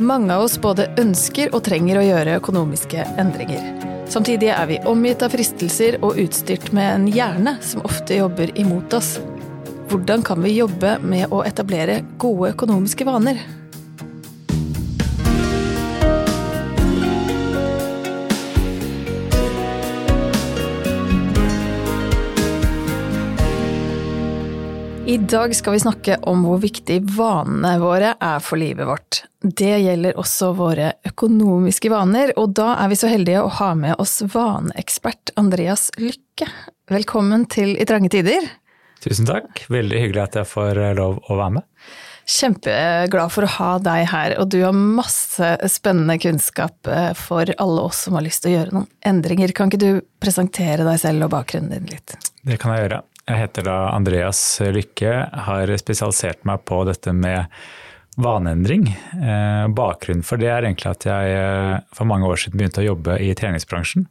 Mange av oss både ønsker og trenger å gjøre økonomiske endringer. Samtidig er vi omgitt av fristelser og utstyrt med en hjerne som ofte jobber imot oss. Hvordan kan vi jobbe med å etablere gode økonomiske vaner? Dag skal vi snakke om hvor viktig vanene våre er for livet vårt. Det gjelder også våre økonomiske vaner, og da er vi så heldige å ha med oss vaneekspert Andreas Lykke. Velkommen til I trange tider. Tusen takk, veldig hyggelig at jeg får eh, lov å være med. Kjempeglad for å ha deg her, og du har masse spennende kunnskap eh, for alle oss som har lyst til å gjøre noen endringer. Kan ikke du presentere deg selv og bakgrunnen din litt? Det kan jeg gjøre. Jeg heter da Andreas Lykke, har spesialisert meg på dette med vaneendring. Eh, bakgrunnen for det er egentlig at jeg eh, for mange år siden begynte å jobbe i treningsbransjen.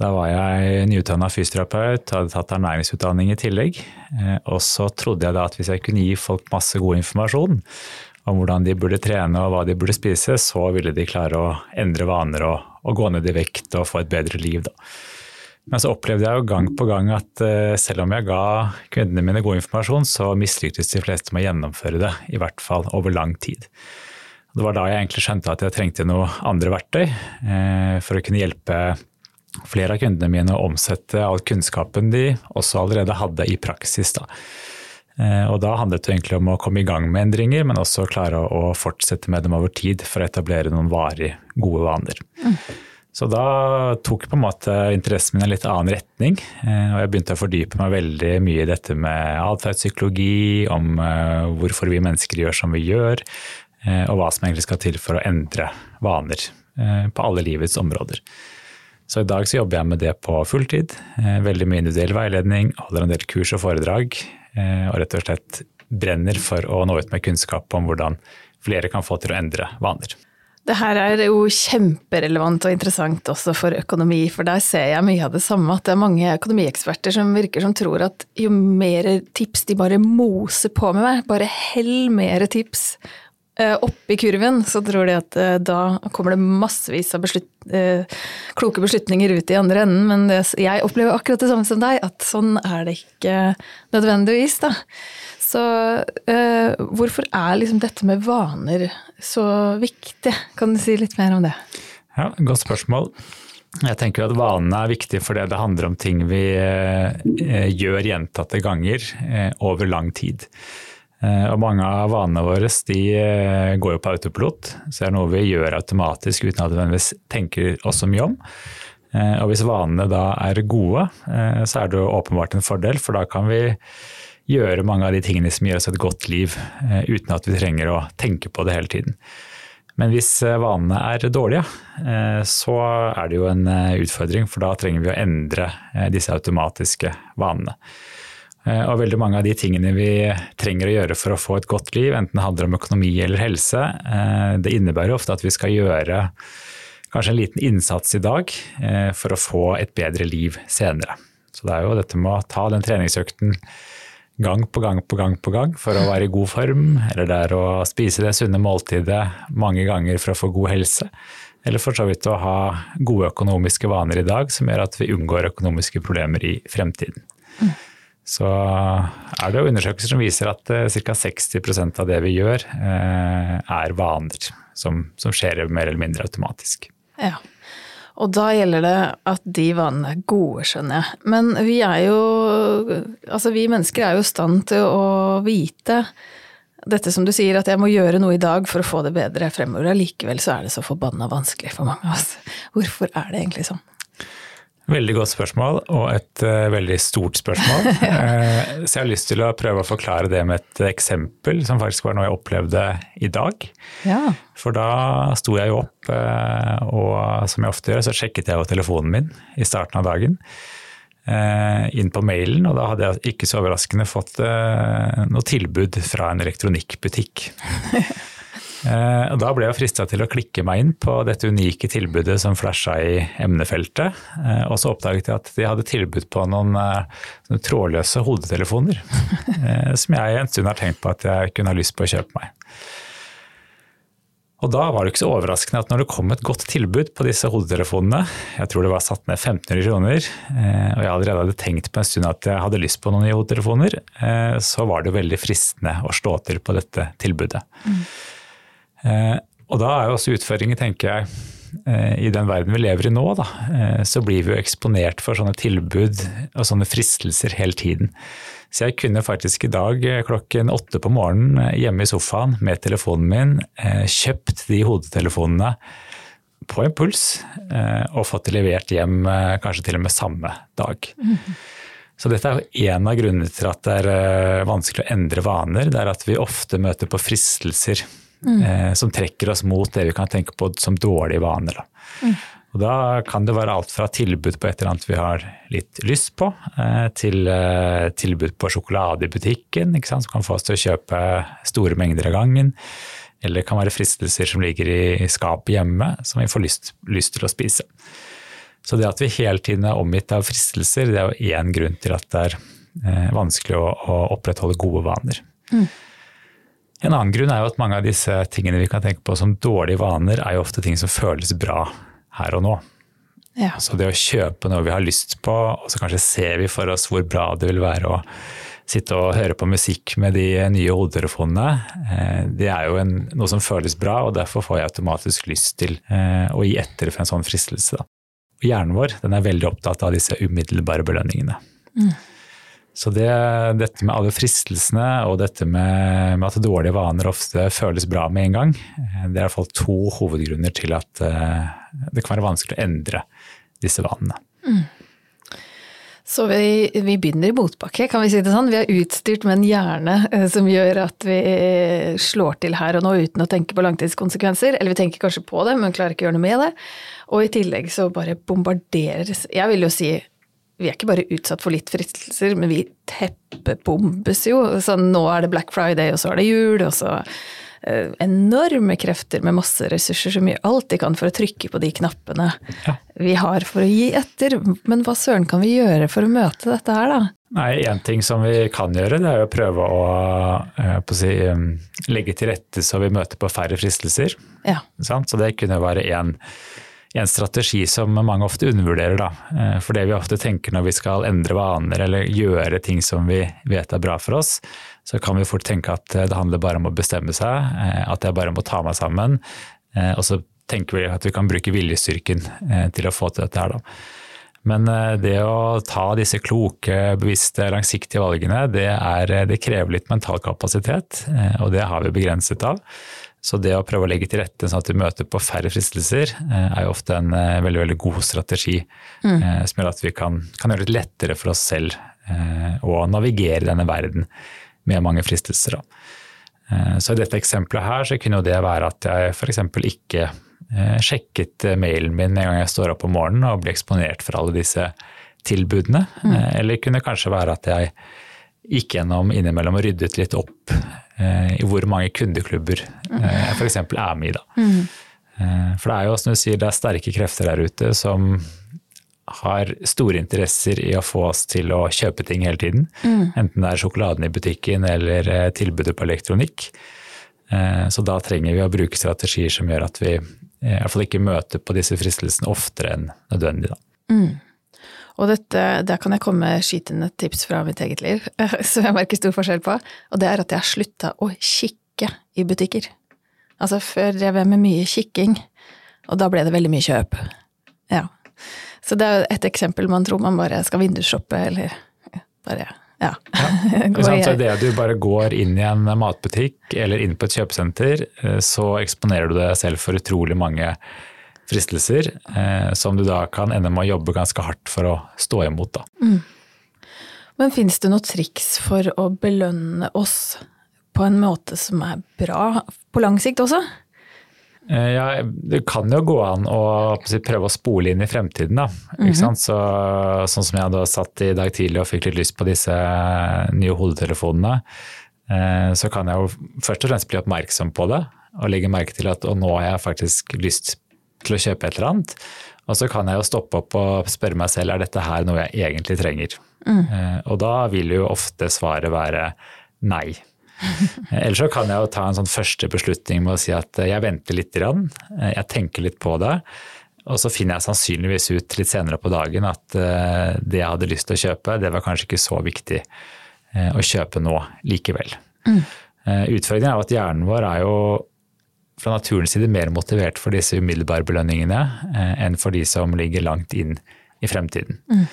Da var jeg nyutdanna fysioterapeut, hadde tatt ernæringsutdanning i tillegg. Eh, og så trodde jeg da at hvis jeg kunne gi folk masse god informasjon om hvordan de burde trene og hva de burde spise, så ville de klare å endre vaner og, og gå ned i vekt og få et bedre liv. da. Men så opplevde jeg jo gang på gang at uh, selv om jeg ga kundene mine god informasjon, så mislyktes de fleste med å gjennomføre det, i hvert fall over lang tid. Det var da jeg egentlig skjønte at jeg trengte noe andre verktøy uh, for å kunne hjelpe flere av kundene mine å omsette all kunnskapen de også allerede hadde i praksis. Da. Uh, og da handlet det egentlig om å komme i gang med endringer, men også klare å fortsette med dem over tid for å etablere noen varig gode vaner. Mm. Så da tok på en måte interessen min en litt annen retning. Eh, og jeg begynte å fordype meg veldig mye i dette med atferdspsykologi, om eh, hvorfor vi mennesker gjør som vi gjør, eh, og hva som egentlig skal til for å endre vaner på alle livets områder. Så i dag så jobber jeg med det på fulltid. Veldig mye individuell veiledning, holder en del kurs og foredrag. Og rett og slett brenner for å nå ut med kunnskap om hvordan flere kan få til å endre vaner. Det her er jo kjemperelevant og interessant også for økonomi, for der ser jeg mye av det samme, at det er mange økonomieksperter som virker som tror at jo mer tips de bare moser på med meg, bare hell mer tips eh, oppi kurven, så tror de at eh, da kommer det massevis av beslut, eh, kloke beslutninger ut i andre enden. Men jeg opplever akkurat det samme som deg, at sånn er det ikke nødvendigvis, da. Så eh, hvorfor er liksom dette med vaner så viktig? Kan du si litt mer om det? Ja, Godt spørsmål. Jeg tenker at Vanene er viktige fordi det handler om ting vi eh, gjør gjentatte ganger eh, over lang tid. Og mange av vanene våre de går jo på autopilot, så det er noe vi gjør automatisk uten at vi tenker oss så mye om. Og hvis vanene da er gode, så er det jo åpenbart en fordel, for da kan vi gjøre mange av de tingene som gir oss et godt liv, eh, uten at vi trenger å tenke på det hele tiden. Men hvis eh, vanene er dårlige, eh, så er det jo en utfordring, for da trenger vi å endre disse automatiske vanene. Og veldig mange av de tingene vi trenger å gjøre for å få et godt liv, enten det handler om økonomi eller helse, det innebærer ofte at vi skal gjøre kanskje en liten innsats i dag for å få et bedre liv senere. Så det er jo dette med å ta den treningsøkten gang på gang på gang på gang for å være i god form, eller det er å spise det sunne måltidet mange ganger for å få god helse. Eller for så vidt å ha gode økonomiske vaner i dag som gjør at vi unngår økonomiske problemer i fremtiden. Så er det jo undersøkelser som viser at uh, ca. 60% av det vi gjør, uh, er vaner som, som skjer mer eller mindre automatisk. Ja. Og da gjelder det at de vanene er gode, skjønner jeg. Men vi er jo Altså, vi mennesker er jo i stand til å vite dette som du sier, at jeg må gjøre noe i dag for å få det bedre fremover. Allikevel så er det så forbanna vanskelig for mange av oss. Hvorfor er det egentlig sånn? Veldig godt spørsmål, og et uh, veldig stort spørsmål. uh, så jeg har lyst til å prøve å forklare det med et eksempel, som faktisk var noe jeg opplevde i dag. Ja. For da sto jeg jo opp, uh, og som jeg ofte gjør, så sjekket jeg jo telefonen min i starten av dagen. inn på mailen, og da hadde jeg ikke så overraskende fått noe tilbud fra en elektronikkbutikk. Eh, da ble jeg frista til å klikke meg inn på dette unike tilbudet som flasha i emnefeltet. Eh, og så oppdaget jeg at de hadde tilbud på noen, eh, trådløse hodetelefoner. som jeg en stund har tenkt på at jeg kunne ha lyst på å kjøpe meg. Og da var det ikke så overraskende at når det kom et godt tilbud på disse hodetelefonene, jeg tror det var satt ned 1500 kroner, og jeg allerede hadde tenkt på en stund at jeg hadde lyst på noen nye hodetelefoner, så var det veldig fristende å slå til på dette tilbudet. Mm. Og da er jo også utfordringen, tenker jeg, i den verden vi lever i nå, da, så blir vi jo eksponert for sånne tilbud og sånne fristelser hele tiden. Så jeg kunne faktisk i dag eh, klokken åtte på morgenen eh, hjemme i sofaen med telefonen min eh, kjøpt de hodetelefonene på impuls og fått det levert hjem kanskje til og med samme dag. Mm. Så dette er jo en av grunnene til at det er vanskelig å endre vaner. Det er at vi ofte møter på fristelser mm. som trekker oss mot det vi kan tenke på som dårlige vaner. Mm. Og da kan det være alt fra tilbud på et eller annet vi har litt lyst på, eh, til eh, tilbud på sjokolade i butikken, som kan få oss til å kjøpe store mengder av gangen. Eller det kan være fristelser som ligger i skapet hjemme, som vi får lyst, lyst, til å spise. Så det at vi hele tiden er omgitt av fristelser, det er jo én grunn til at det er eh, vanskelig å, å opprettholde gode vaner. Mm. En annen grunn er jo at mange av disse tingene vi kan tenke på som dårlige vaner, er jo ofte ting som føles bra her og nå. Ja. Så det å kjøpe noe vi har lyst på, og så kanskje ser vi for oss hvor bra det vil være å sitte og høre på musikk med de nye hodetelefonene, eh, det er jo en, noe som føles bra, og derfor får jeg automatisk lyst til eh, å gi etter for en sånn fristelse. Da. Og hjernen vår den er veldig opptatt av disse umiddelbare belønningene. Mm. Så det, dette med alle fristelsene og dette med, med, at dårlige vaner ofte føles bra med en gang, eh, det er i hvert fall to hovedgrunner til at uh, det kan være vanskelig å endre disse vanene. Mm. Så vi, vi, begynner i motbakke, kan vi si det sånn. Vi er utstyrt med en hjerne uh, som gjør at vi slår til her og nå uten å tenke på langtidskonsekvenser. Eller vi tenker kanskje på det, men klarer ikke å gjøre noe med det. Og i tillegg så bare bombarderes Jeg vil jo si vi er ikke bare utsatt for litt fristelser, men vi teppebombes jo. Så nå er det Black Friday, og så er det jul, og så uh, enorme krefter med masse ressurser som gjør alt de kan for å trykke på de knappene ja. vi har for å gi etter. Men hva søren kan vi gjøre for å møte dette her, da? Nei, Én ting som vi kan gjøre, det er å prøve å, uh, å si, legge til rette så vi møter på færre fristelser. Ja. Så det kunne være én en strategi som mange ofte undervurderer. Da. Eh, for det vi ofte tenker når vi skal endre vaner eller gjøre ting som vi vet er bra for oss, så kan vi fort tenke at det handler bare om å bestemme seg, eh, at jeg bare må ta meg sammen. Eh, og så tenker vi at vi kan bruke viljestyrken til å få til dette her, da. Men det å ta disse kloke, bevisste, langsiktige valgene, det, er, det krever litt mental kapasitet, og det har vi begrenset av. Så det å prøve å legge til rette sånn at du møter på færre fristelser, eh, er jo ofte en eh, veldig veldig god strategi. Mm. Eh, som gjør at vi kan, kan, gjøre det litt lettere for oss selv å navigere denne verden med mange fristelser. Så i dette eksempelet her så kunne det være at jeg f.eks. ikke sjekket mailen min med en gang jeg står opp om morgenen og blir eksponert for alle disse tilbudene. Mm. Eller kunne kanskje være at jeg gikk gjennom innimellom og ryddet litt opp i hvor mange kundeklubber eh, jeg f.eks. er med i. Da. Mm. Eh, for det er jo som du sier, det er sterke krefter der ute som har store interesser i å få oss til å kjøpe ting hele tiden. Mm. Enten det er sjokoladen i butikken eller tilbudet på elektronikk. Så da trenger vi å bruke strategier som gjør at vi i hvert fall ikke møter på disse fristelsene oftere enn nødvendig. Da. Mm. Og dette, der kan jeg komme med skytende tips fra mitt eget liv, som jeg merker stor forskjell på. Og det er at jeg har slutta å kikke i butikker. Altså, før drev jeg med mye kikking, og da ble det veldig mye kjøp. Ja. Så det er et eksempel man tror man bare skal vindusshoppe, eller bare ja. ja. Så det du bare går inn i en matbutikk eller inn på et kjøpesenter, eh, så eksponerer du deg selv for utrolig mange fristelser eh, som du da kan ende med å jobbe ganske hardt for å stå imot. Da. Mm. Men fins det noen triks for å belønne oss på en måte som er bra på lang sikt også? Eh, ja, det kan jo gå an å prøve å spole inn i fremtiden. Da. Mm -hmm. Så, sånn som jeg da satt i dag tidlig og fikk litt lyst på disse nye hodetelefonene, eh, så kan jeg jo først og fremst bli oppmerksom på det og legge merke til at nå har jeg faktisk lyst til å kjøpe et eller annet. Og så kan jeg jo stoppe opp og spørre meg selv er dette her noe jeg egentlig trenger. Mm. Eh, og da vil jo ofte svaret være nei. Eller så kan jeg jo ta en sånn første beslutning med å si at jeg venter litt, jeg tenker litt på det. Og så finner jeg sannsynligvis ut litt senere på dagen at det jeg hadde lyst til å kjøpe, det var kanskje ikke så viktig å kjøpe nå likevel. Mm. Utfordringen er jo at hjernen vår er jo fra naturens side mer motivert for disse umiddelbare belønningene eh, enn for de som ligger langt inn i fremtiden. Mm.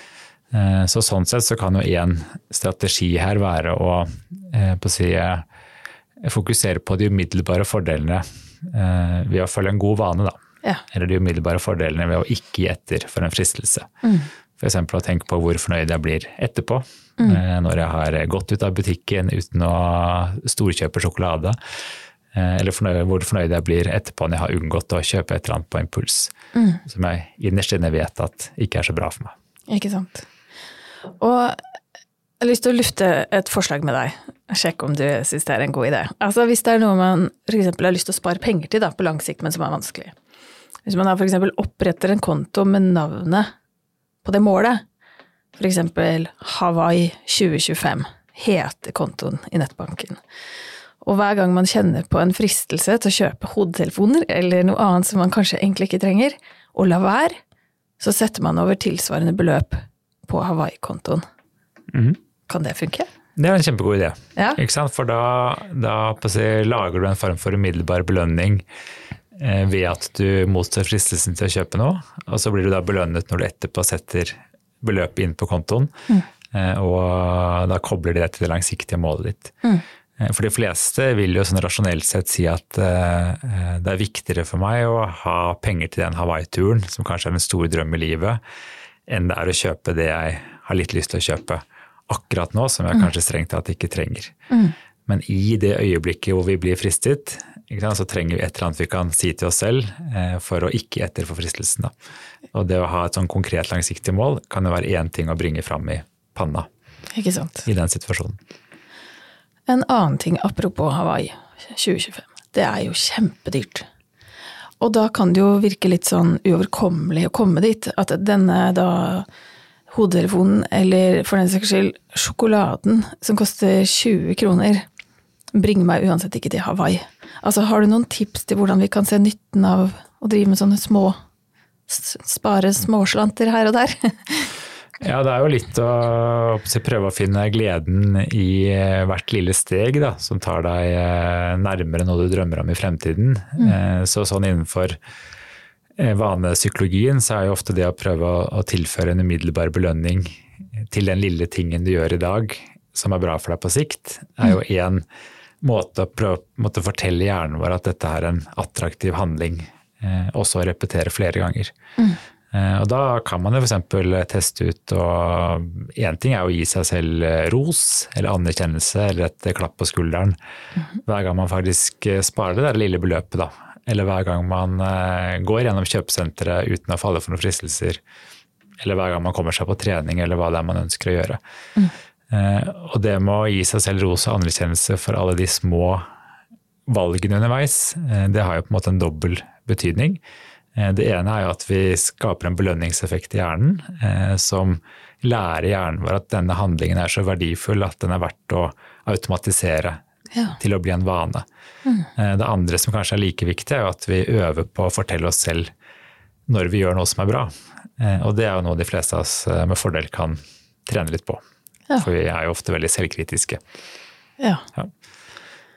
Eh, så sånn sett så kan jo én strategi her være å, eh, å si, fokusere på de umiddelbare fordelene ved å følge en god vane, da. Ja. Eller de umiddelbare fordelene ved å ikke gi etter for en fristelse. Mm. F.eks. å tenke på hvor fornøyd jeg blir etterpå. Mm. Når jeg har gått ut av butikken uten å storkjøpe sjokolade. Eh, eller fornøyd, hvor fornøyd jeg blir etterpå når jeg har unngått å kjøpe et eller annet på impuls. Mm. Som jeg innerst inne vet at ikke er så bra for meg. Ikke sant. Og jeg har lyst til å lufte et forslag med deg. Sjekk om du syns det er en god idé. Altså Hvis det er noe man f.eks. har lyst til å spare penger til da, på lang sikt, men som er vanskelig. Hvis man da f.eks. oppretter en konto med navnet på det målet, f.eks. Hawaii 2025, heter kontoen i nettbanken. Og hver gang man kjenner på en fristelse til å kjøpe hodetelefoner eller noe annet som man kanskje egentlig ikke trenger, og la være, så setter man over tilsvarende beløp på Hawaii-kontoen. Mm. Kan det funke? Det er en kjempegod idé. Ja. For da, da si, lager du en form for umiddelbar belønning eh, ved at du mottar fristelsen til å kjøpe noe, og så blir du da belønnet når du etterpå setter beløpet inn på kontoen. Mm. Eh, og da kobler de deg til det langsiktige målet ditt. Mm. Eh, for de fleste vil jo sånn rasjonelt sett si at uh, det er viktigere for meg å ha penger til den Hawaii-turen, som kanskje er en stor drøm i livet, enn det er å kjøpe det jeg har litt lyst til å kjøpe akkurat nå, som jeg mm. kanskje strengt tatt ikke trenger. Mm. Men i det øyeblikket hvor vi blir fristet, så trenger vi et eller annet vi kan si til oss selv for å ikke etter fristelsen. Da. Og det å ha et sånn konkret langsiktig mål kan jo være én ting å bringe fram i panna i den situasjonen. En annen ting apropos Hawaii 2025. Det er jo kjempedyrt. Og da kan det jo virke litt sånn uoverkommelig å komme dit. At denne da hodetelefonen, eller for den saks skyld sjokoladen, som koster 20 kroner, bringer meg uansett ikke til Hawaii. Altså, har du noen tips til hvordan vi kan se nytten av å drive med sånne små Spare småslanter her og der? Ja, det er jo litt å, å prøve å finne gleden i eh, hvert lille steg da, som tar deg eh, nærmere noe du drømmer om i fremtiden. Mm. Eh, så sånn innenfor vanepsykologien så er jo ofte det å prøve å, å tilføre en umiddelbar belønning til den lille tingen du gjør i dag som er bra for deg på sikt, er jo én mm. måte å prøve, måtte fortelle hjernen vår at dette er en attraktiv handling, også å repetere flere ganger. Mm. Eh, og da kan man jo f.eks. teste ut og Én ting er å gi seg selv eh, ros eller anerkjennelse eller et klapp på skulderen mhm. hver gang man faktisk eh, sparer det der lille beløpet, da. Eller hver gang man går gjennom kjøpesenteret uten å falle for noen fristelser. Eller hver gang man kommer seg på trening, eller hva det er man ønsker å gjøre. Mm. Og det med å gi seg selv ros og anerkjennelse for alle de små valgene underveis, det har jo på en måte en dobbel betydning. Eh, det ene er at vi skaper en belønningseffekt i hjernen eh, som lærer hjernen vår at denne handlingen er så verdifull at den er verdt å automatisere ja. til å bli en vane. Mm. Eh, det andre som kanskje er like viktig, er at vi øver på å fortelle oss selv når vi gjør noe som er bra. Og det er jo noe de fleste av oss med fordel kan trene litt på. Ja. For vi er jo ofte veldig selvkritiske. Ja. ja.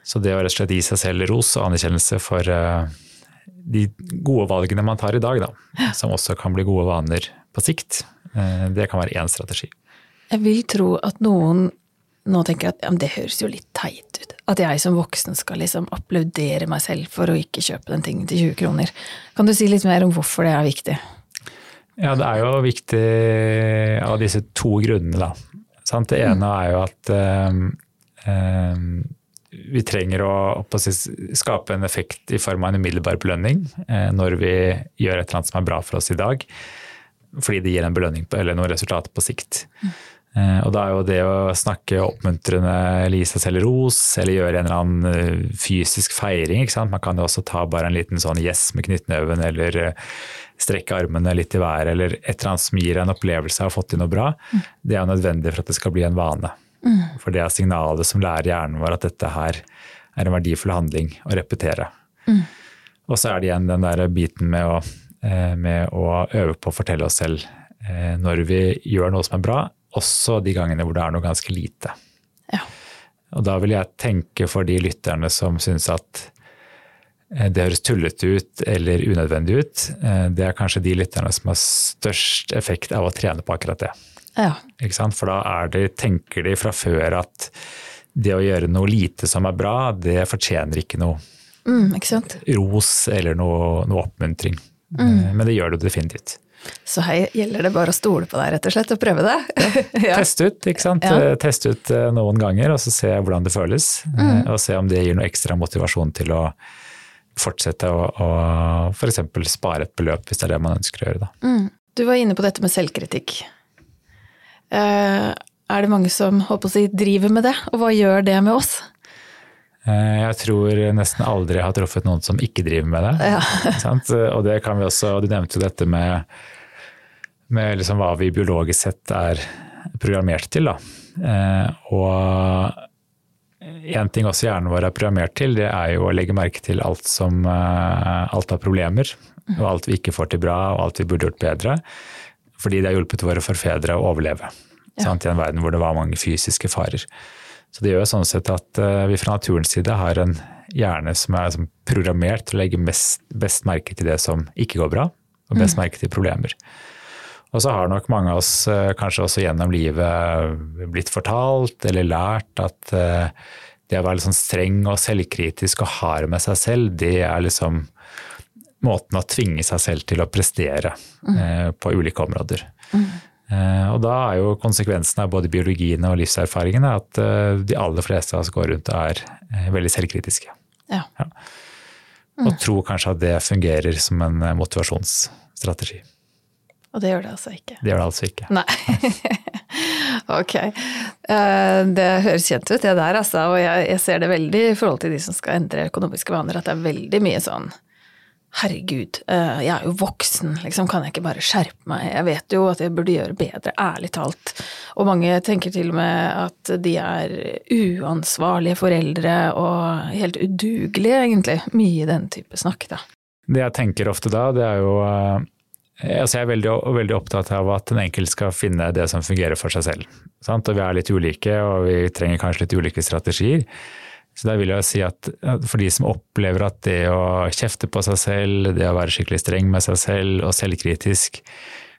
Så det å rett og slett gi seg selv ros og anerkjennelse for de gode valgene man tar i dag, da, som også kan bli gode vaner på sikt, eh, det kan være én strategi. Jeg vil tro at noen nå tenker at ja, det høres jo litt teit ut. At jeg som voksen skal liksom applaudere meg selv for å ikke kjøpe den tingen til 20 kroner. Kan du si litt mer om hvorfor det er viktig? Ja, det er jo viktig av disse to grunnene, da. Det ene er jo at um, um, vi trenger å, å skape en effekt i form av en umiddelbar belønning eh, når vi gjør et eller annet som er bra for oss i dag. Fordi det gir en belønning på, eller noen resultater på sikt. Mm. Eh, og da er jo det å snakke oppmuntrende eller gi seg selv ros, eller gjøre en eller annen eh, fysisk feiring. ikke sant? Man kan jo også ta bare en liten sånn yes med knyttneven, eller eh, strekke armene litt i været, eller et eller annet som gir en opplevelse av å ha fått til noe bra. Mm. Det er jo nødvendig for at det skal bli en vane. Mm. For det er signalet som lærer hjernen vår at dette her er en verdifull handling å repetere. Mm. Og så er det igjen den der biten med å, eh, med å øve på å fortelle oss selv eh, når vi gjør noe som er bra, også de gangene hvor det er noe ganske lite. Ja. Og da vil jeg tenke for de lytterne som syns at eh, det høres tullete ut eller unødvendig ut, det er kanskje de lytterne som har størst effekt av å trene på akkurat det. Ja. For da det, tenker de fra før at det å gjøre noe lite som er bra, det fortjener ikke noe mm, ikke ros eller noe, noe oppmuntring. Mm. Men det gjør det definitivt. Så her gjelder det bare å stole på deg, rett og slett, og prøve det? ja. Teste ut, ikke sant. Ja. Test ut eh, noen ganger, og så se hvordan det føles. Mm. Og se om det gir noe ekstra motivasjon til å fortsette å, å f.eks. spare et beløp, hvis det er det man ønsker å gjøre. Da. Mm. Du var inne på dette med selvkritikk. Eh, er det mange som håper å si, driver med det, og hva gjør det med oss? Eh, jeg tror nesten aldri jeg har truffet noen som ikke driver med det. Ja. og det kan vi også, Du nevnte jo dette med, med liksom hva vi biologisk sett er programmert til. Da. Eh, og en ting også hjernen vår er programmert til, det er jo å legge merke til alt som alt av problemer. Og alt vi ikke får til bra, og alt vi burde gjort bedre fordi det har hjulpet våre forfedre å overleve. Ja. I en verden hvor det var mange fysiske farer. Så det gjør sånn sett at uh, vi fra naturens side har en hjerne som er liksom programmert til å legge mest, best merke til det som ikke går bra, og best mm. merke til problemer. Og så har nok mange av oss uh, kanskje også gjennom livet blitt fortalt eller lært at uh, det å være litt sånn streng og selvkritisk og hard med seg selv, det er liksom måten å tvinge seg selv til å prestere mm. eh, på ulike områder. Mm. Eh, og da er jo konsekvensen av både biologien og livserfaringene at eh, de aller fleste av oss går rundt og er eh, veldig selvkritiske. Ja. Ja. Mm. Og tror kanskje at det fungerer som en eh, motivasjonsstrategi. Og det gjør det altså ikke? Det gjør det altså ikke. Nei. ok. Eh, det høres kjent ut, det der, altså. Og jeg, jeg, ser det veldig i forhold til de som skal endre økonomiske vaner, at det er veldig mye sånn herregud, eh, jeg er jo voksen, liksom, kan jeg ikke bare skjerpe meg? Jeg vet jo at jeg burde gjøre bedre, ærlig talt. Og mange tenker til og med at de er uansvarlige foreldre og helt udugelige, egentlig. Mye den type snakk, da. Det jeg tenker ofte da, det er jo eh, Altså jeg er veldig, veldig, opptatt av at den enkelte skal finne det som fungerer for seg selv. Sant? Og vi er litt ulike, og vi trenger kanskje litt ulike strategier. Så da vil jeg si at for de som opplever at det å kjefte på seg selv, det å være skikkelig streng med seg selv og selvkritisk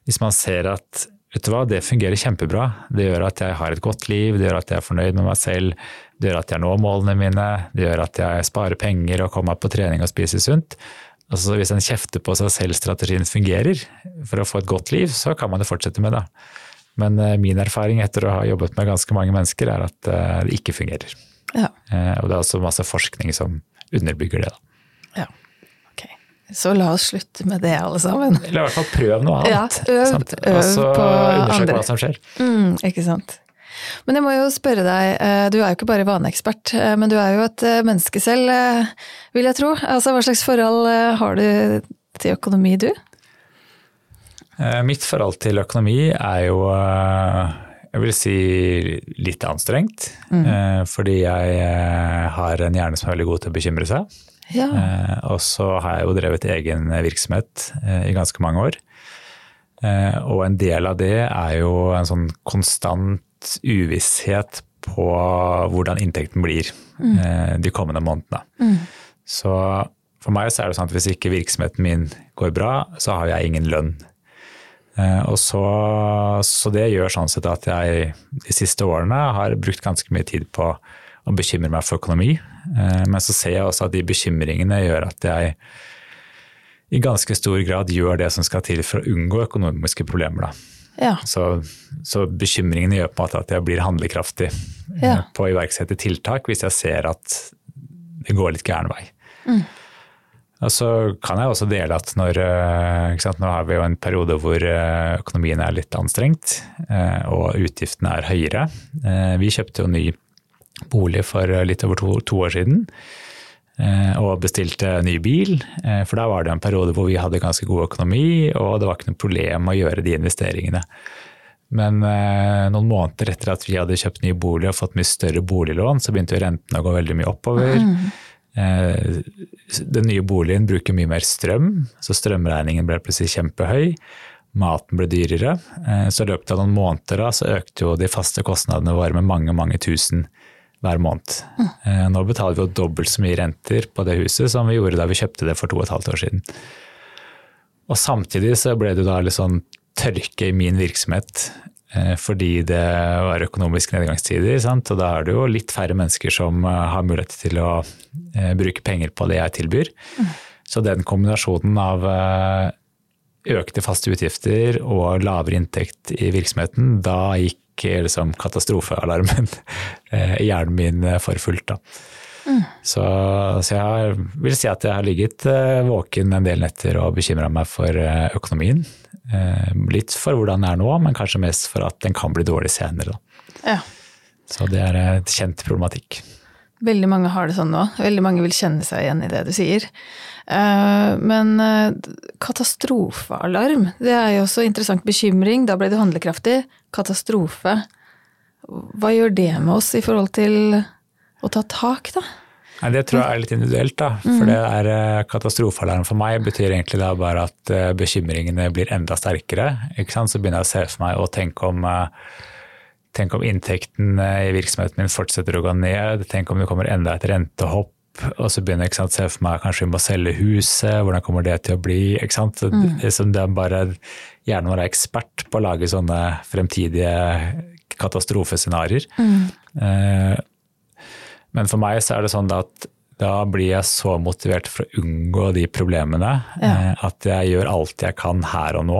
Hvis man ser at vet du hva, det fungerer kjempebra, det gjør at jeg har et godt liv, det gjør at jeg er fornøyd med meg selv, det gjør at jeg når målene mine, det gjør at jeg sparer penger og kommer meg på trening og spiser sunt. Altså Hvis en kjefter på seg selv-strategien fungerer for å få et godt liv, så kan man jo fortsette med det. Men eh, min erfaring etter å ha jobbet med ganske mange mennesker, er at eh, det ikke fungerer. Ja. Eh, og det er også masse forskning som underbygger det. Da. Ja. Så la oss slutte med det, alle sammen. Eller i hvert fall prøv noe annet. Ja, øv, øv og så undersøk hva som skjer. Mm, ikke sant. Men jeg må jo spørre deg, eh, du er jo ikke bare vaneekspert, eh, men du er jo et menneske selv, vil jeg tro. Altså, hva slags forhold har du til økonomi, du? Mitt forhold til økonomi er jo jeg vil si litt anstrengt. Mm. Eh, fordi jeg eh, har en hjerne som er veldig god til å bekymre seg. Ja. Eh, og så har jeg jo drevet egen virksomhet i ganske mange år. Og en del av det er jo en sånn konstant uvisshet på hvordan inntekten blir mm. de kommende månedene. Mm. Så for meg så er det sånn at hvis ikke virksomheten min går bra, så har jeg ingen lønn og så, så, det gjør sånn sett at jeg de siste årene har brukt ganske mye tid på å bekymre meg for økonomi. Eh, men så ser jeg også at de bekymringene gjør at jeg i ganske stor grad gjør det som skal til for å unngå økonomiske problemer. Ja. Så, så, bekymringene gjør på en måte at jeg blir handlekraftig eh, ja. på å iverksette tiltak hvis jeg ser at det går litt gæren vei. Mm. Og så kan jeg også dele at når, eh, sant, nå har vi jo en periode hvor eh, økonomien er litt anstrengt eh, og utgiftene er høyere. Vi kjøpte jo ny bolig for litt over to, to år siden og bestilte ny bil. For da var det en periode hvor vi hadde ganske god økonomi og det var ikke noe problem å gjøre de investeringene. Men noen måneder etter at vi hadde kjøpt ny bolig og fått mye større boliglån, så begynte jo rentene å gå veldig mye oppover. Eh, den nye boligen bruker mye mer strøm, så strømregningen ble plutselig kjempehøy. Maten ble dyrere. Eh, så i løpet av noen måneder da, så økte jo de faste kostnadene våre med mange, mange tusen hver måned. Eh, Nå betaler vi jo dobbelt så mye renter på det huset som vi gjorde da vi kjøpte det for to og et halvt år siden. Og samtidig så ble det da litt sånn tørke i min virksomhet eh, fordi det var økonomiske nedgangstider. Sant? Og da er det jo litt færre mennesker som eh, har mulighet til å eh, bruke penger på det jeg tilbyr. Så den kombinasjonen av eh, økte faste utgifter og lavere inntekt i virksomheten, da gikk eh, liksom katastrofealarmen eh, i hjernen min eh, for fullt. da. Så, så jeg vil si at jeg har ligget eh, våken en del netter og bekymra meg for eh, økonomien. Eh, litt for hvordan den er nå, men kanskje mest for at den kan bli dårlig senere. Ja. Så det er et kjent problematikk. Veldig mange har det sånn nå. Veldig mange vil kjenne seg igjen i det du sier. Men katastrofealarm, det er jo også interessant bekymring. Da ble du handlekraftig. Katastrofe. Hva gjør det med oss i forhold til å ta tak, da? Nei, det tror jeg er litt individuelt, da. For det er eh, katastrofealarm for meg betyr egentlig da bare at eh, bekymringene blir enda sterkere. Ikke sant? Så begynner jeg å se for meg og tenke om eh, Tenk om inntekten i virksomheten min fortsetter å gå ned, tenk om det kommer enda et rentehopp. Og så begynner jeg å se for meg kanskje vi må selge huset, hvordan kommer det til å bli? ikke sant? Mm. Det, er bare Hjernen vår er ekspert på å lage sånne fremtidige katastrofescenarioer. Eh, Men for meg så er det sånn at da blir jeg så motivert for å unngå de problemene Ja. eh, at jeg gjør alt jeg kan her og nå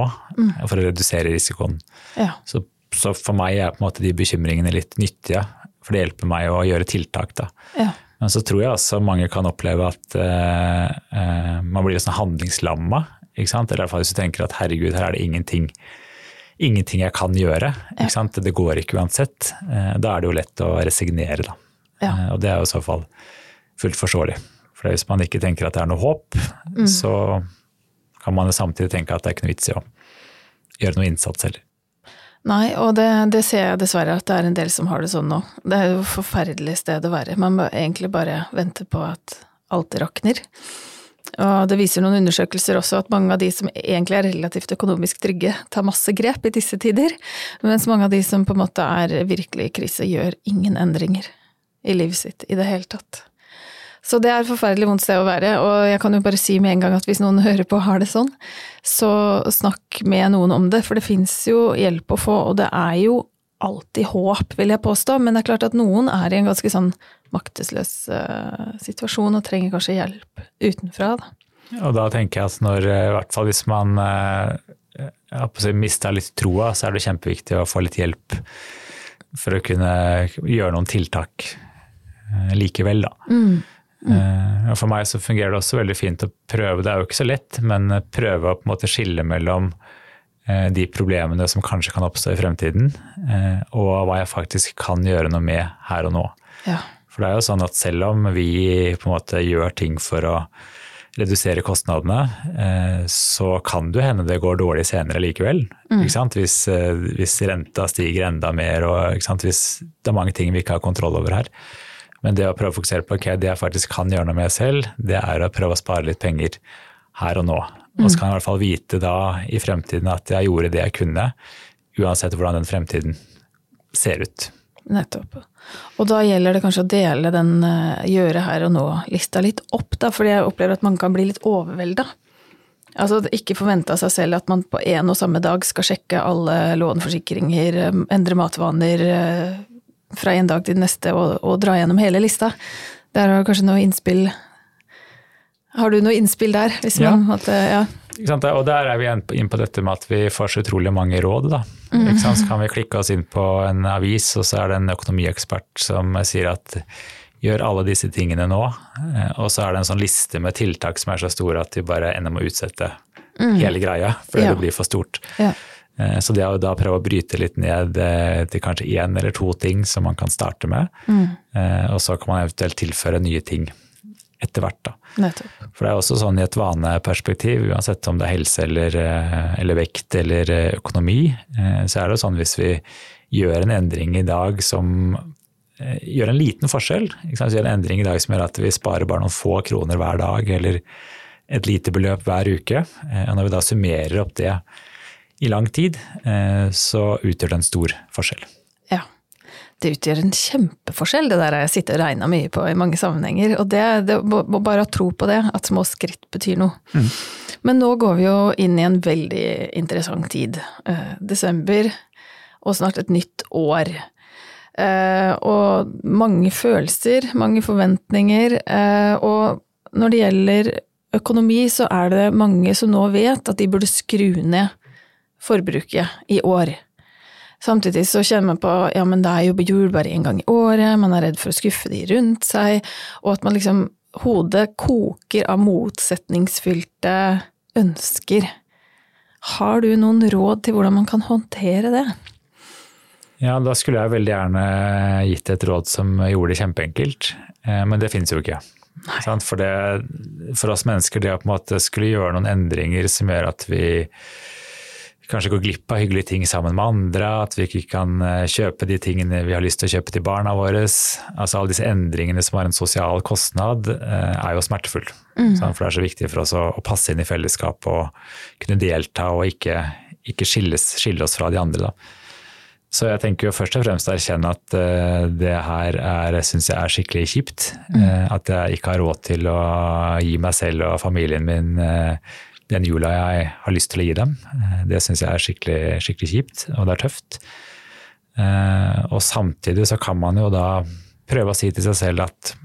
for å redusere risikoen. Ja. Så, så for meg er på en måte de bekymringene litt nyttige, for det hjelper meg å gjøre tiltak. da. ja. Men så tror jeg også mange kan oppleve at uh, uh, man blir sånn handlingslamma. Ikke sant? Eller i hvert fall hvis du tenker at herregud, her er det ingenting, ingenting jeg kan gjøre. Ikke sant? Det går ikke uansett. Uh, da er det jo lett å resignere, da. Ja. Eh, og det er jo i så fall fullt forståelig. For hvis man ikke tenker at det er noe håp, så kan man jo samtidig tenke at det er ikke noe vits i å gjøre noe innsats heller. Nei, og det, det ser jeg dessverre at det er en del som har det sånn nå. Det er jo et forferdelig sted å være. Man må egentlig bare vente på at alt rakner. Og det viser noen undersøkelser også at mange av de som egentlig er relativt økonomisk trygge, tar masse grep i disse tider, mens mange av de som på en måte er virkelig i krise, gjør ingen endringer i livet sitt i det hele tatt. Så det er et forferdelig vondt sted å være, og jeg kan jo bare si med en gang at hvis noen hører på og har det sånn, så snakk med noen om det, for det fins jo hjelp å få, og det er jo alltid håp, vil jeg påstå, men det er klart at noen er i en ganske sånn maktesløs uh, situasjon og trenger kanskje hjelp utenfra, da. Og da tenker jeg at når, eh, i hvert fall hvis man uh, mister litt troa, så er det kjempeviktig å få litt hjelp for å kunne gjøre noen tiltak likevel, da. Mm. og For meg så fungerer det også veldig fint å prøve, det er jo ikke så lett, men prøve å på en måte skille mellom eh, de problemene som kanskje kan oppstå i fremtiden, eh, og hva jeg faktisk kan gjøre noe med her og nå. Ja. For det er jo sånn at selv om vi på en måte gjør ting for å redusere kostnadene, eh, så kan det hende det går dårlig senere likevel. Ikke sant? Hvis, eh, hvis renta stiger enda mer, og hvis det er mange ting vi ikke har kontroll over her. Men det å prøve å fokusere på ok, det jeg faktisk kan gjøre noe med selv, det er å prøve å spare litt penger her og nå. Og så kan jeg i hvert fall vite da i fremtiden at jeg gjorde det jeg kunne, uansett hvordan den fremtiden ser ut. Nettopp. Og da gjelder det kanskje å dele den eh, gjøre her og nå-lista litt opp, da, fordi jeg opplever at man kan bli litt overvelda. Altså ikke forvente av seg selv at man på en og samme dag skal sjekke alle lånforsikringer, eh, endre matvaner eh, fra en dag til den neste og, og dra gjennom hele lista. Der har du kanskje noe innspill Har du noe innspill der? Hvis Ja. man, måtte, ja. Ikke sant? Og der er vi på- inn på dette med at vi får så utrolig mange råd. Da. Sant? Så kan vi klikke oss inn på en avis, og så er det en økonomiekspert som sier at gjør alle disse tingene nå. Eh, Og så er det en sånn liste med tiltak som er så store at vi bare ender med å utsette hele greia, fordi Ja. det blir for stort. Ja. Eh, Så det å da prøve å bryte litt ned eh, til kanskje én eller to ting som man kan starte med, Mm. eh, og så kan man eventuelt tilføre nye ting etter hvert. da. Nettopp. For det er også sånn i et vaneperspektiv, uansett om det er helse eller, eller vekt eller økonomi, så er det sånn hvis vi gjør en endring i dag som gjør en liten forskjell, sant? gjør en endring i dag som gjør at vi sparer bare noen få kroner hver dag, eller et lite beløp hver uke, og når vi da summerer opp det i lang tid, så utgjør det en stor forskjell. Ja det utgjør en kjempeforskjell. Det der har jeg sittet og regna mye på i mange sammenhenger. Og det, det må bare ha tro på det, at små skritt betyr noe. Mm. Men nå går vi jo inn i en veldig interessant tid. Uh, desember, og snart et nytt år. Uh, og mange følelser, mange forventninger. Og når det gjelder økonomi, så er det mange som nå vet at de burde skru ned forbruket i år. Samtidig så kjenner man på ja, men det er jo jul bare én gang i året, man er redd for å skuffe de rundt seg, og at man liksom Hodet koker av motsetningsfylte ønsker. Har du noen råd til hvordan man kan håndtere det? Ja, da skulle jeg veldig gjerne gitt et råd som gjorde det kjempeenkelt, eh, men det finnes jo ikke. For, det, for, oss mennesker, det å på en måte skulle gjøre noen endringer som gjør at vi kanskje går glipp av hyggelige ting sammen med andre, at vi ikke kan eh, kjøpe de tingene vi har lyst til å kjøpe til barna våre. Altså Alle disse endringene som har en sosial kostnad, eh, er jo smertefull. Mm. For det er så viktig for oss å, passe inn i fellesskap og kunne delta og ikke, ikke skilles, skille oss fra de andre. da. Så jeg tenker jo først og fremst å erkjenne at uh, det her er, syns jeg er skikkelig kjipt. Mm. At jeg ikke har råd til å gi meg selv og familien min den jula jeg har lyst til å gi dem. Eh, det syns jeg er skikkelig, skikkelig, kjipt, og det er tøft. Eh, og samtidig så kan man jo da prøve å si til seg selv at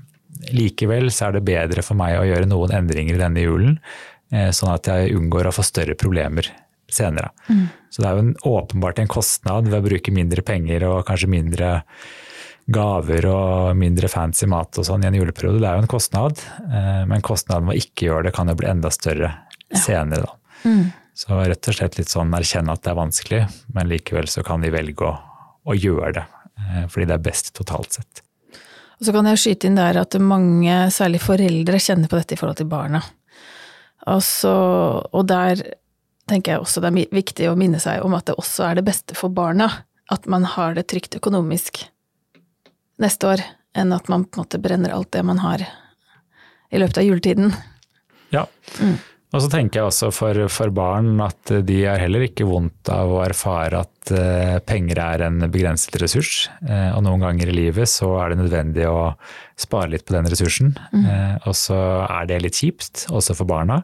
likevel så er det bedre for meg å gjøre noen endringer i denne julen, eh, sånn at jeg unngår å få større problemer senere. Mm. Så det er jo en, åpenbart en kostnad ved å bruke mindre penger og kanskje mindre gaver og mindre fancy mat og sånn i en juleperiode. Det er jo en kostnad, men kostnaden ved å ikke gjøre det kan jo bli enda større senere. Da. Mm. Så rett og slett litt sånn erkjenne at det er vanskelig, men likevel så kan de velge å, å gjøre det. Eh, fordi det er best totalt sett. Og så kan jeg skyte inn der at mange, særlig foreldre, kjenner på dette i forhold til barna. Altså, og der tenker jeg også det er viktig å minne seg om at det også er det beste for barna at man har det trygt økonomisk neste år, enn at man på en måte brenner alt det man har i løpet av juletiden. Ja. Mm. Og så tenker jeg også for, for, barn at de er heller ikke vondt av å erfare at uh, penger er en begrenset ressurs. Uh, og noen ganger i livet så er det nødvendig å spare litt på den ressursen. Mm. Uh, og så er det litt kjipt, også for barna.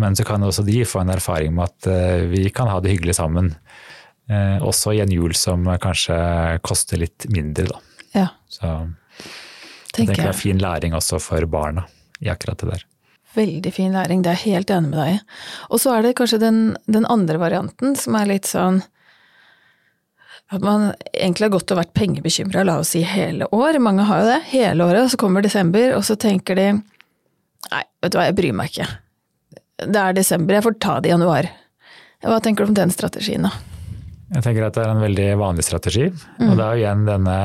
Men så kan også de få en erfaring med at vi kan ha det hyggelig sammen. også i en jul som kanskje koster litt mindre, da. Ja. Så jeg tenker det er fin læring også for barna i akkurat det der. Veldig fin læring, det er jeg helt enig med deg i. Og så er det kanskje den, den, andre varianten som er litt sånn at man egentlig har gått og vært pengebekymra, la oss si hele år. Mange har jo det, hele året. Og så kommer desember, og så tenker de nei, vet du hva, jeg bryr meg ikke. Det er desember, jeg får ta det i januar. Hva tenker du om den strategien, da? Jeg tenker at det er en veldig vanlig strategi. Mm. Og det er jo igjen denne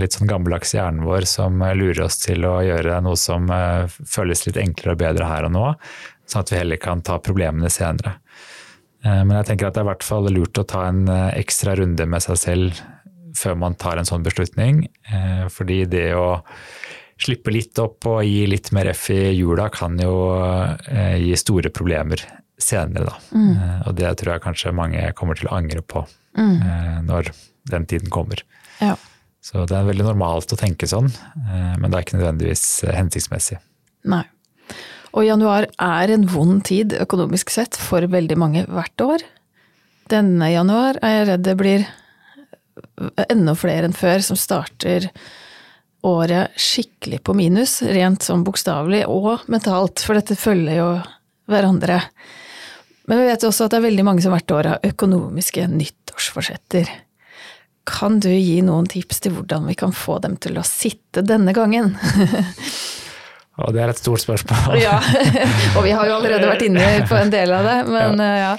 litt sånn gammeldags hjernen vår som lurer oss til å gjøre noe som eh, føles litt enklere og bedre her og nå, sånn at vi heller kan ta problemene senere. Eh, men jeg tenker at det er i hvert fall lurt å ta en eh, ekstra runde med seg selv før man tar en sånn beslutning. Fordi det å slippe litt opp og gi litt mer F i jula kan jo gi store problemer senere, da. Mm. Og det tror jeg kanskje mange kommer til å angre på mm. Eh, når den tiden kommer. Ja. Så det er veldig normalt å tenke sånn, eh, men det er ikke nødvendigvis eh, hensiktsmessig. Nei. Og januar er en vond tid økonomisk sett for veldig mange hvert år. Denne januar er jeg redd det blir enda flere enn før som starter året skikkelig på minus, rent sånn bokstavelig og mentalt, for dette følger jo hverandre. Men vi vet også at det er veldig mange som hvert år har økonomiske nyttårsforsetter. Kan du gi noen tips til hvordan vi kan få dem til å sitte denne gangen? Og det er et stort spørsmål. ja, og vi har jo allerede vært inne på en del av det, men ja.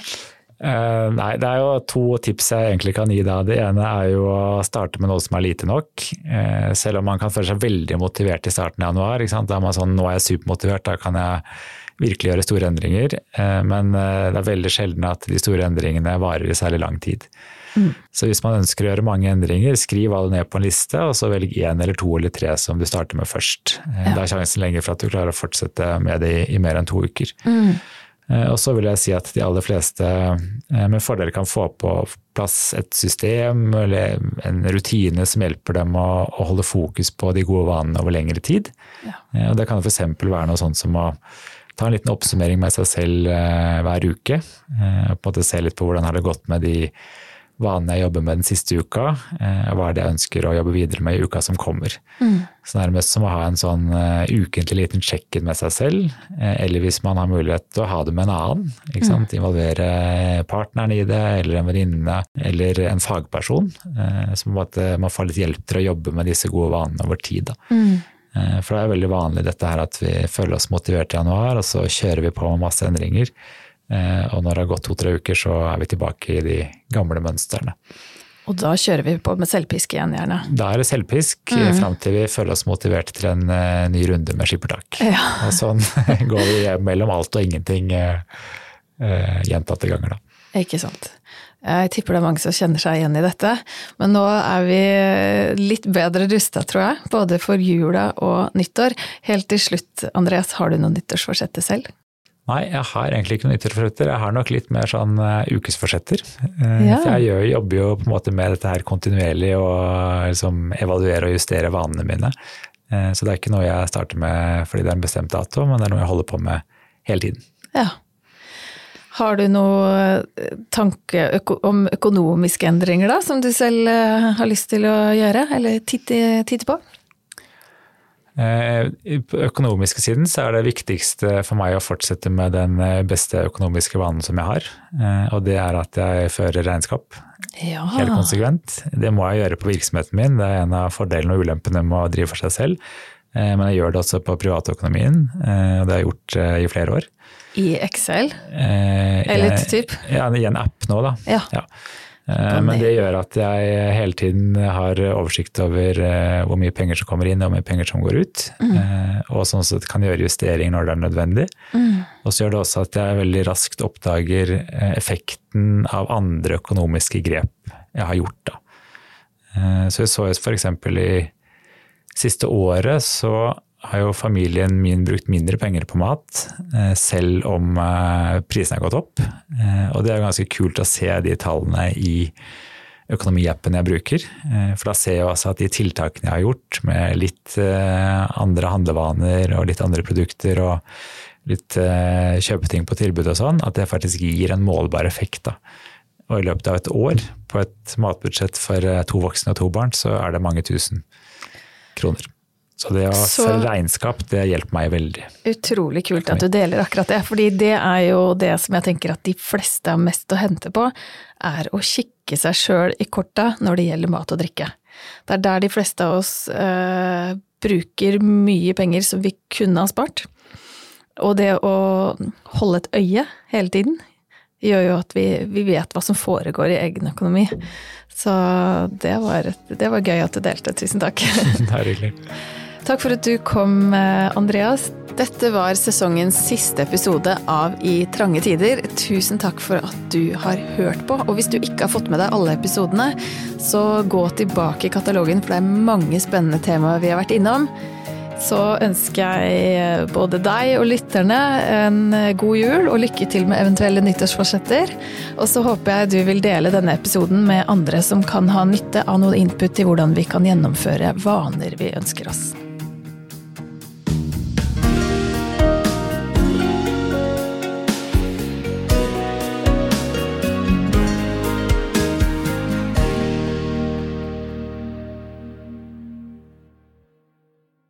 Uh, nei, det er jo to tips jeg egentlig kan gi deg. Det ene er jo å starte med noe som er lite nok. Uh, selv om man kan føle seg veldig motivert i starten av januar. Da er man sånn nå er jeg supermotivert, da kan jeg virkelig gjøre store endringer. Uh, men det er veldig sjelden at de store endringene varer i særlig lang tid. Mm. Så hvis man ønsker å gjøre mange endringer, skriv alle ned på en liste, og så velg én eller to eller tre som du starter med først. Ja. Da er sjansen lenger for at du klarer å fortsette med det i, i mer enn to uker. Mm. Eh, og så vil jeg si at de aller fleste eh, med fordel kan få på plass et system eller en rutine som hjelper dem å, holde fokus på de gode vanene over lengre tid. Ja. Eh, og det kan f.eks. være noe sånt som å ta en liten oppsummering med seg selv hver uke. På en måte Se litt på hvordan har det gått med de vanene jeg jobber med den siste uka, eh, og hva er det jeg ønsker å jobbe videre med i uka som kommer. Mm. Så nærmest som å ha en sånn ukentlig liten check-in med seg selv, eller hvis man har mulighet til å ha det med en annen. Mm. Involvere partneren i det, eller en venninne, eller en fagperson. Så man får litt hjelp til å jobbe med disse gode vanene over tid. Mm. For det er veldig vanlig dette her at vi føler oss motivert i januar, og så kjører vi på med masse endringer. Eh, og når det har gått to-tre uker, så er vi tilbake i de gamle mønstrene. Og da kjører vi på med selvpisk igjen, gjerne? Da er det selvpisk mm. fram til vi føler oss motivert til en uh, ny runde med skippertak. Ja. Og sånn går vi mellom alt og ingenting gjentatte ganger, da. Ikke sant. Jeg tipper det er mange som kjenner seg igjen i dette. Men nå er vi litt bedre rusta, tror jeg. Både for jula og nyttår. Helt til slutt, Andreas, har du noen nyttårsforsetter selv? Nei, jeg har egentlig ikke noen nyttårsforsetter. Jeg har nok litt mer sånn uh, ukesforsetter. Ja. For jeg gjør, jobber jo på en måte med dette her kontinuerlig og liksom evaluere og justere vanene mine. Så det er ikke noe jeg starter med fordi det er en bestemt dato, men det er noe jeg holder på med hele tiden. Ja. Har du noe tanke om økonomiske endringer da, som du selv har lyst til å gjøre, eller titte, titte på? Eh, på økonomiske siden så er det viktigste for meg å fortsette med den eh, beste økonomiske vanen som jeg har. Eh, og det er at jeg fører regnskap. Ja. Helt konsekvent. Det må jeg gjøre på virksomheten min. Det er en av fordelene og ulempene med å drive for seg selv. Men jeg gjør det også på privatøkonomien, og det har jeg gjort i flere år. I Excel? Eller typ? Ja, i en app nå, da. Ja. ja. Eh, men det gjør at jeg hele tiden har oversikt over eh, hvor mye penger som kommer inn og hvor mye penger som går ut. Mm. Eh, og sånn sett kan gjøre justeringer når det er nødvendig. Mm. Og så gjør det også at jeg veldig raskt oppdager effekten av andre økonomiske grep jeg har gjort. Da. Så jeg så f.eks. i siste året så har jo familien min brukt mindre penger på mat, eh, selv om eh, prisene har gått opp. Eh, og det er ganske kult å se de tallene i økonomiappen jeg bruker. For da ser jeg også at de tiltakene jeg har gjort, med litt andre handlevaner og litt andre produkter og litt kjøpeting på tilbud og sånn, at det faktisk gir en målbar effekt. da. Og i løpet av et år, på et matbudsjett for to voksne og to barn, så er det mange tusen kroner. Så det å se regnskap, det hjelper meg veldig. Utrolig kult at du deler akkurat det, fordi det er jo det som jeg tenker at de fleste har mest å hente på, er å kikke seg sjøl i korta når det gjelder mat og drikke. Det er der de fleste av oss eh, bruker mye penger som vi kunne ha spart. Og det å holde et øye hele tiden gjør jo at vi, vi vet hva som foregår i egen økonomi. Så det var, det var gøy at du delte. Tusen takk. det er hyggelig. Takk for at du kom, eh, Andreas. Dette var sesongens siste episode av I trange tider. Tusen takk for at du har hørt på. Og hvis du ikke har fått med deg alle episodene, så gå tilbake i katalogen, for det er mange spennende temaer vi har vært innom. Så ønsker jeg både deg og lytterne en god jul og lykke til med eventuelle nyttårsforsetter. Og så håper jeg du vil dele denne episoden med andre som kan ha nytte av noe input til hvordan vi kan gjennomføre vaner vi ønsker oss.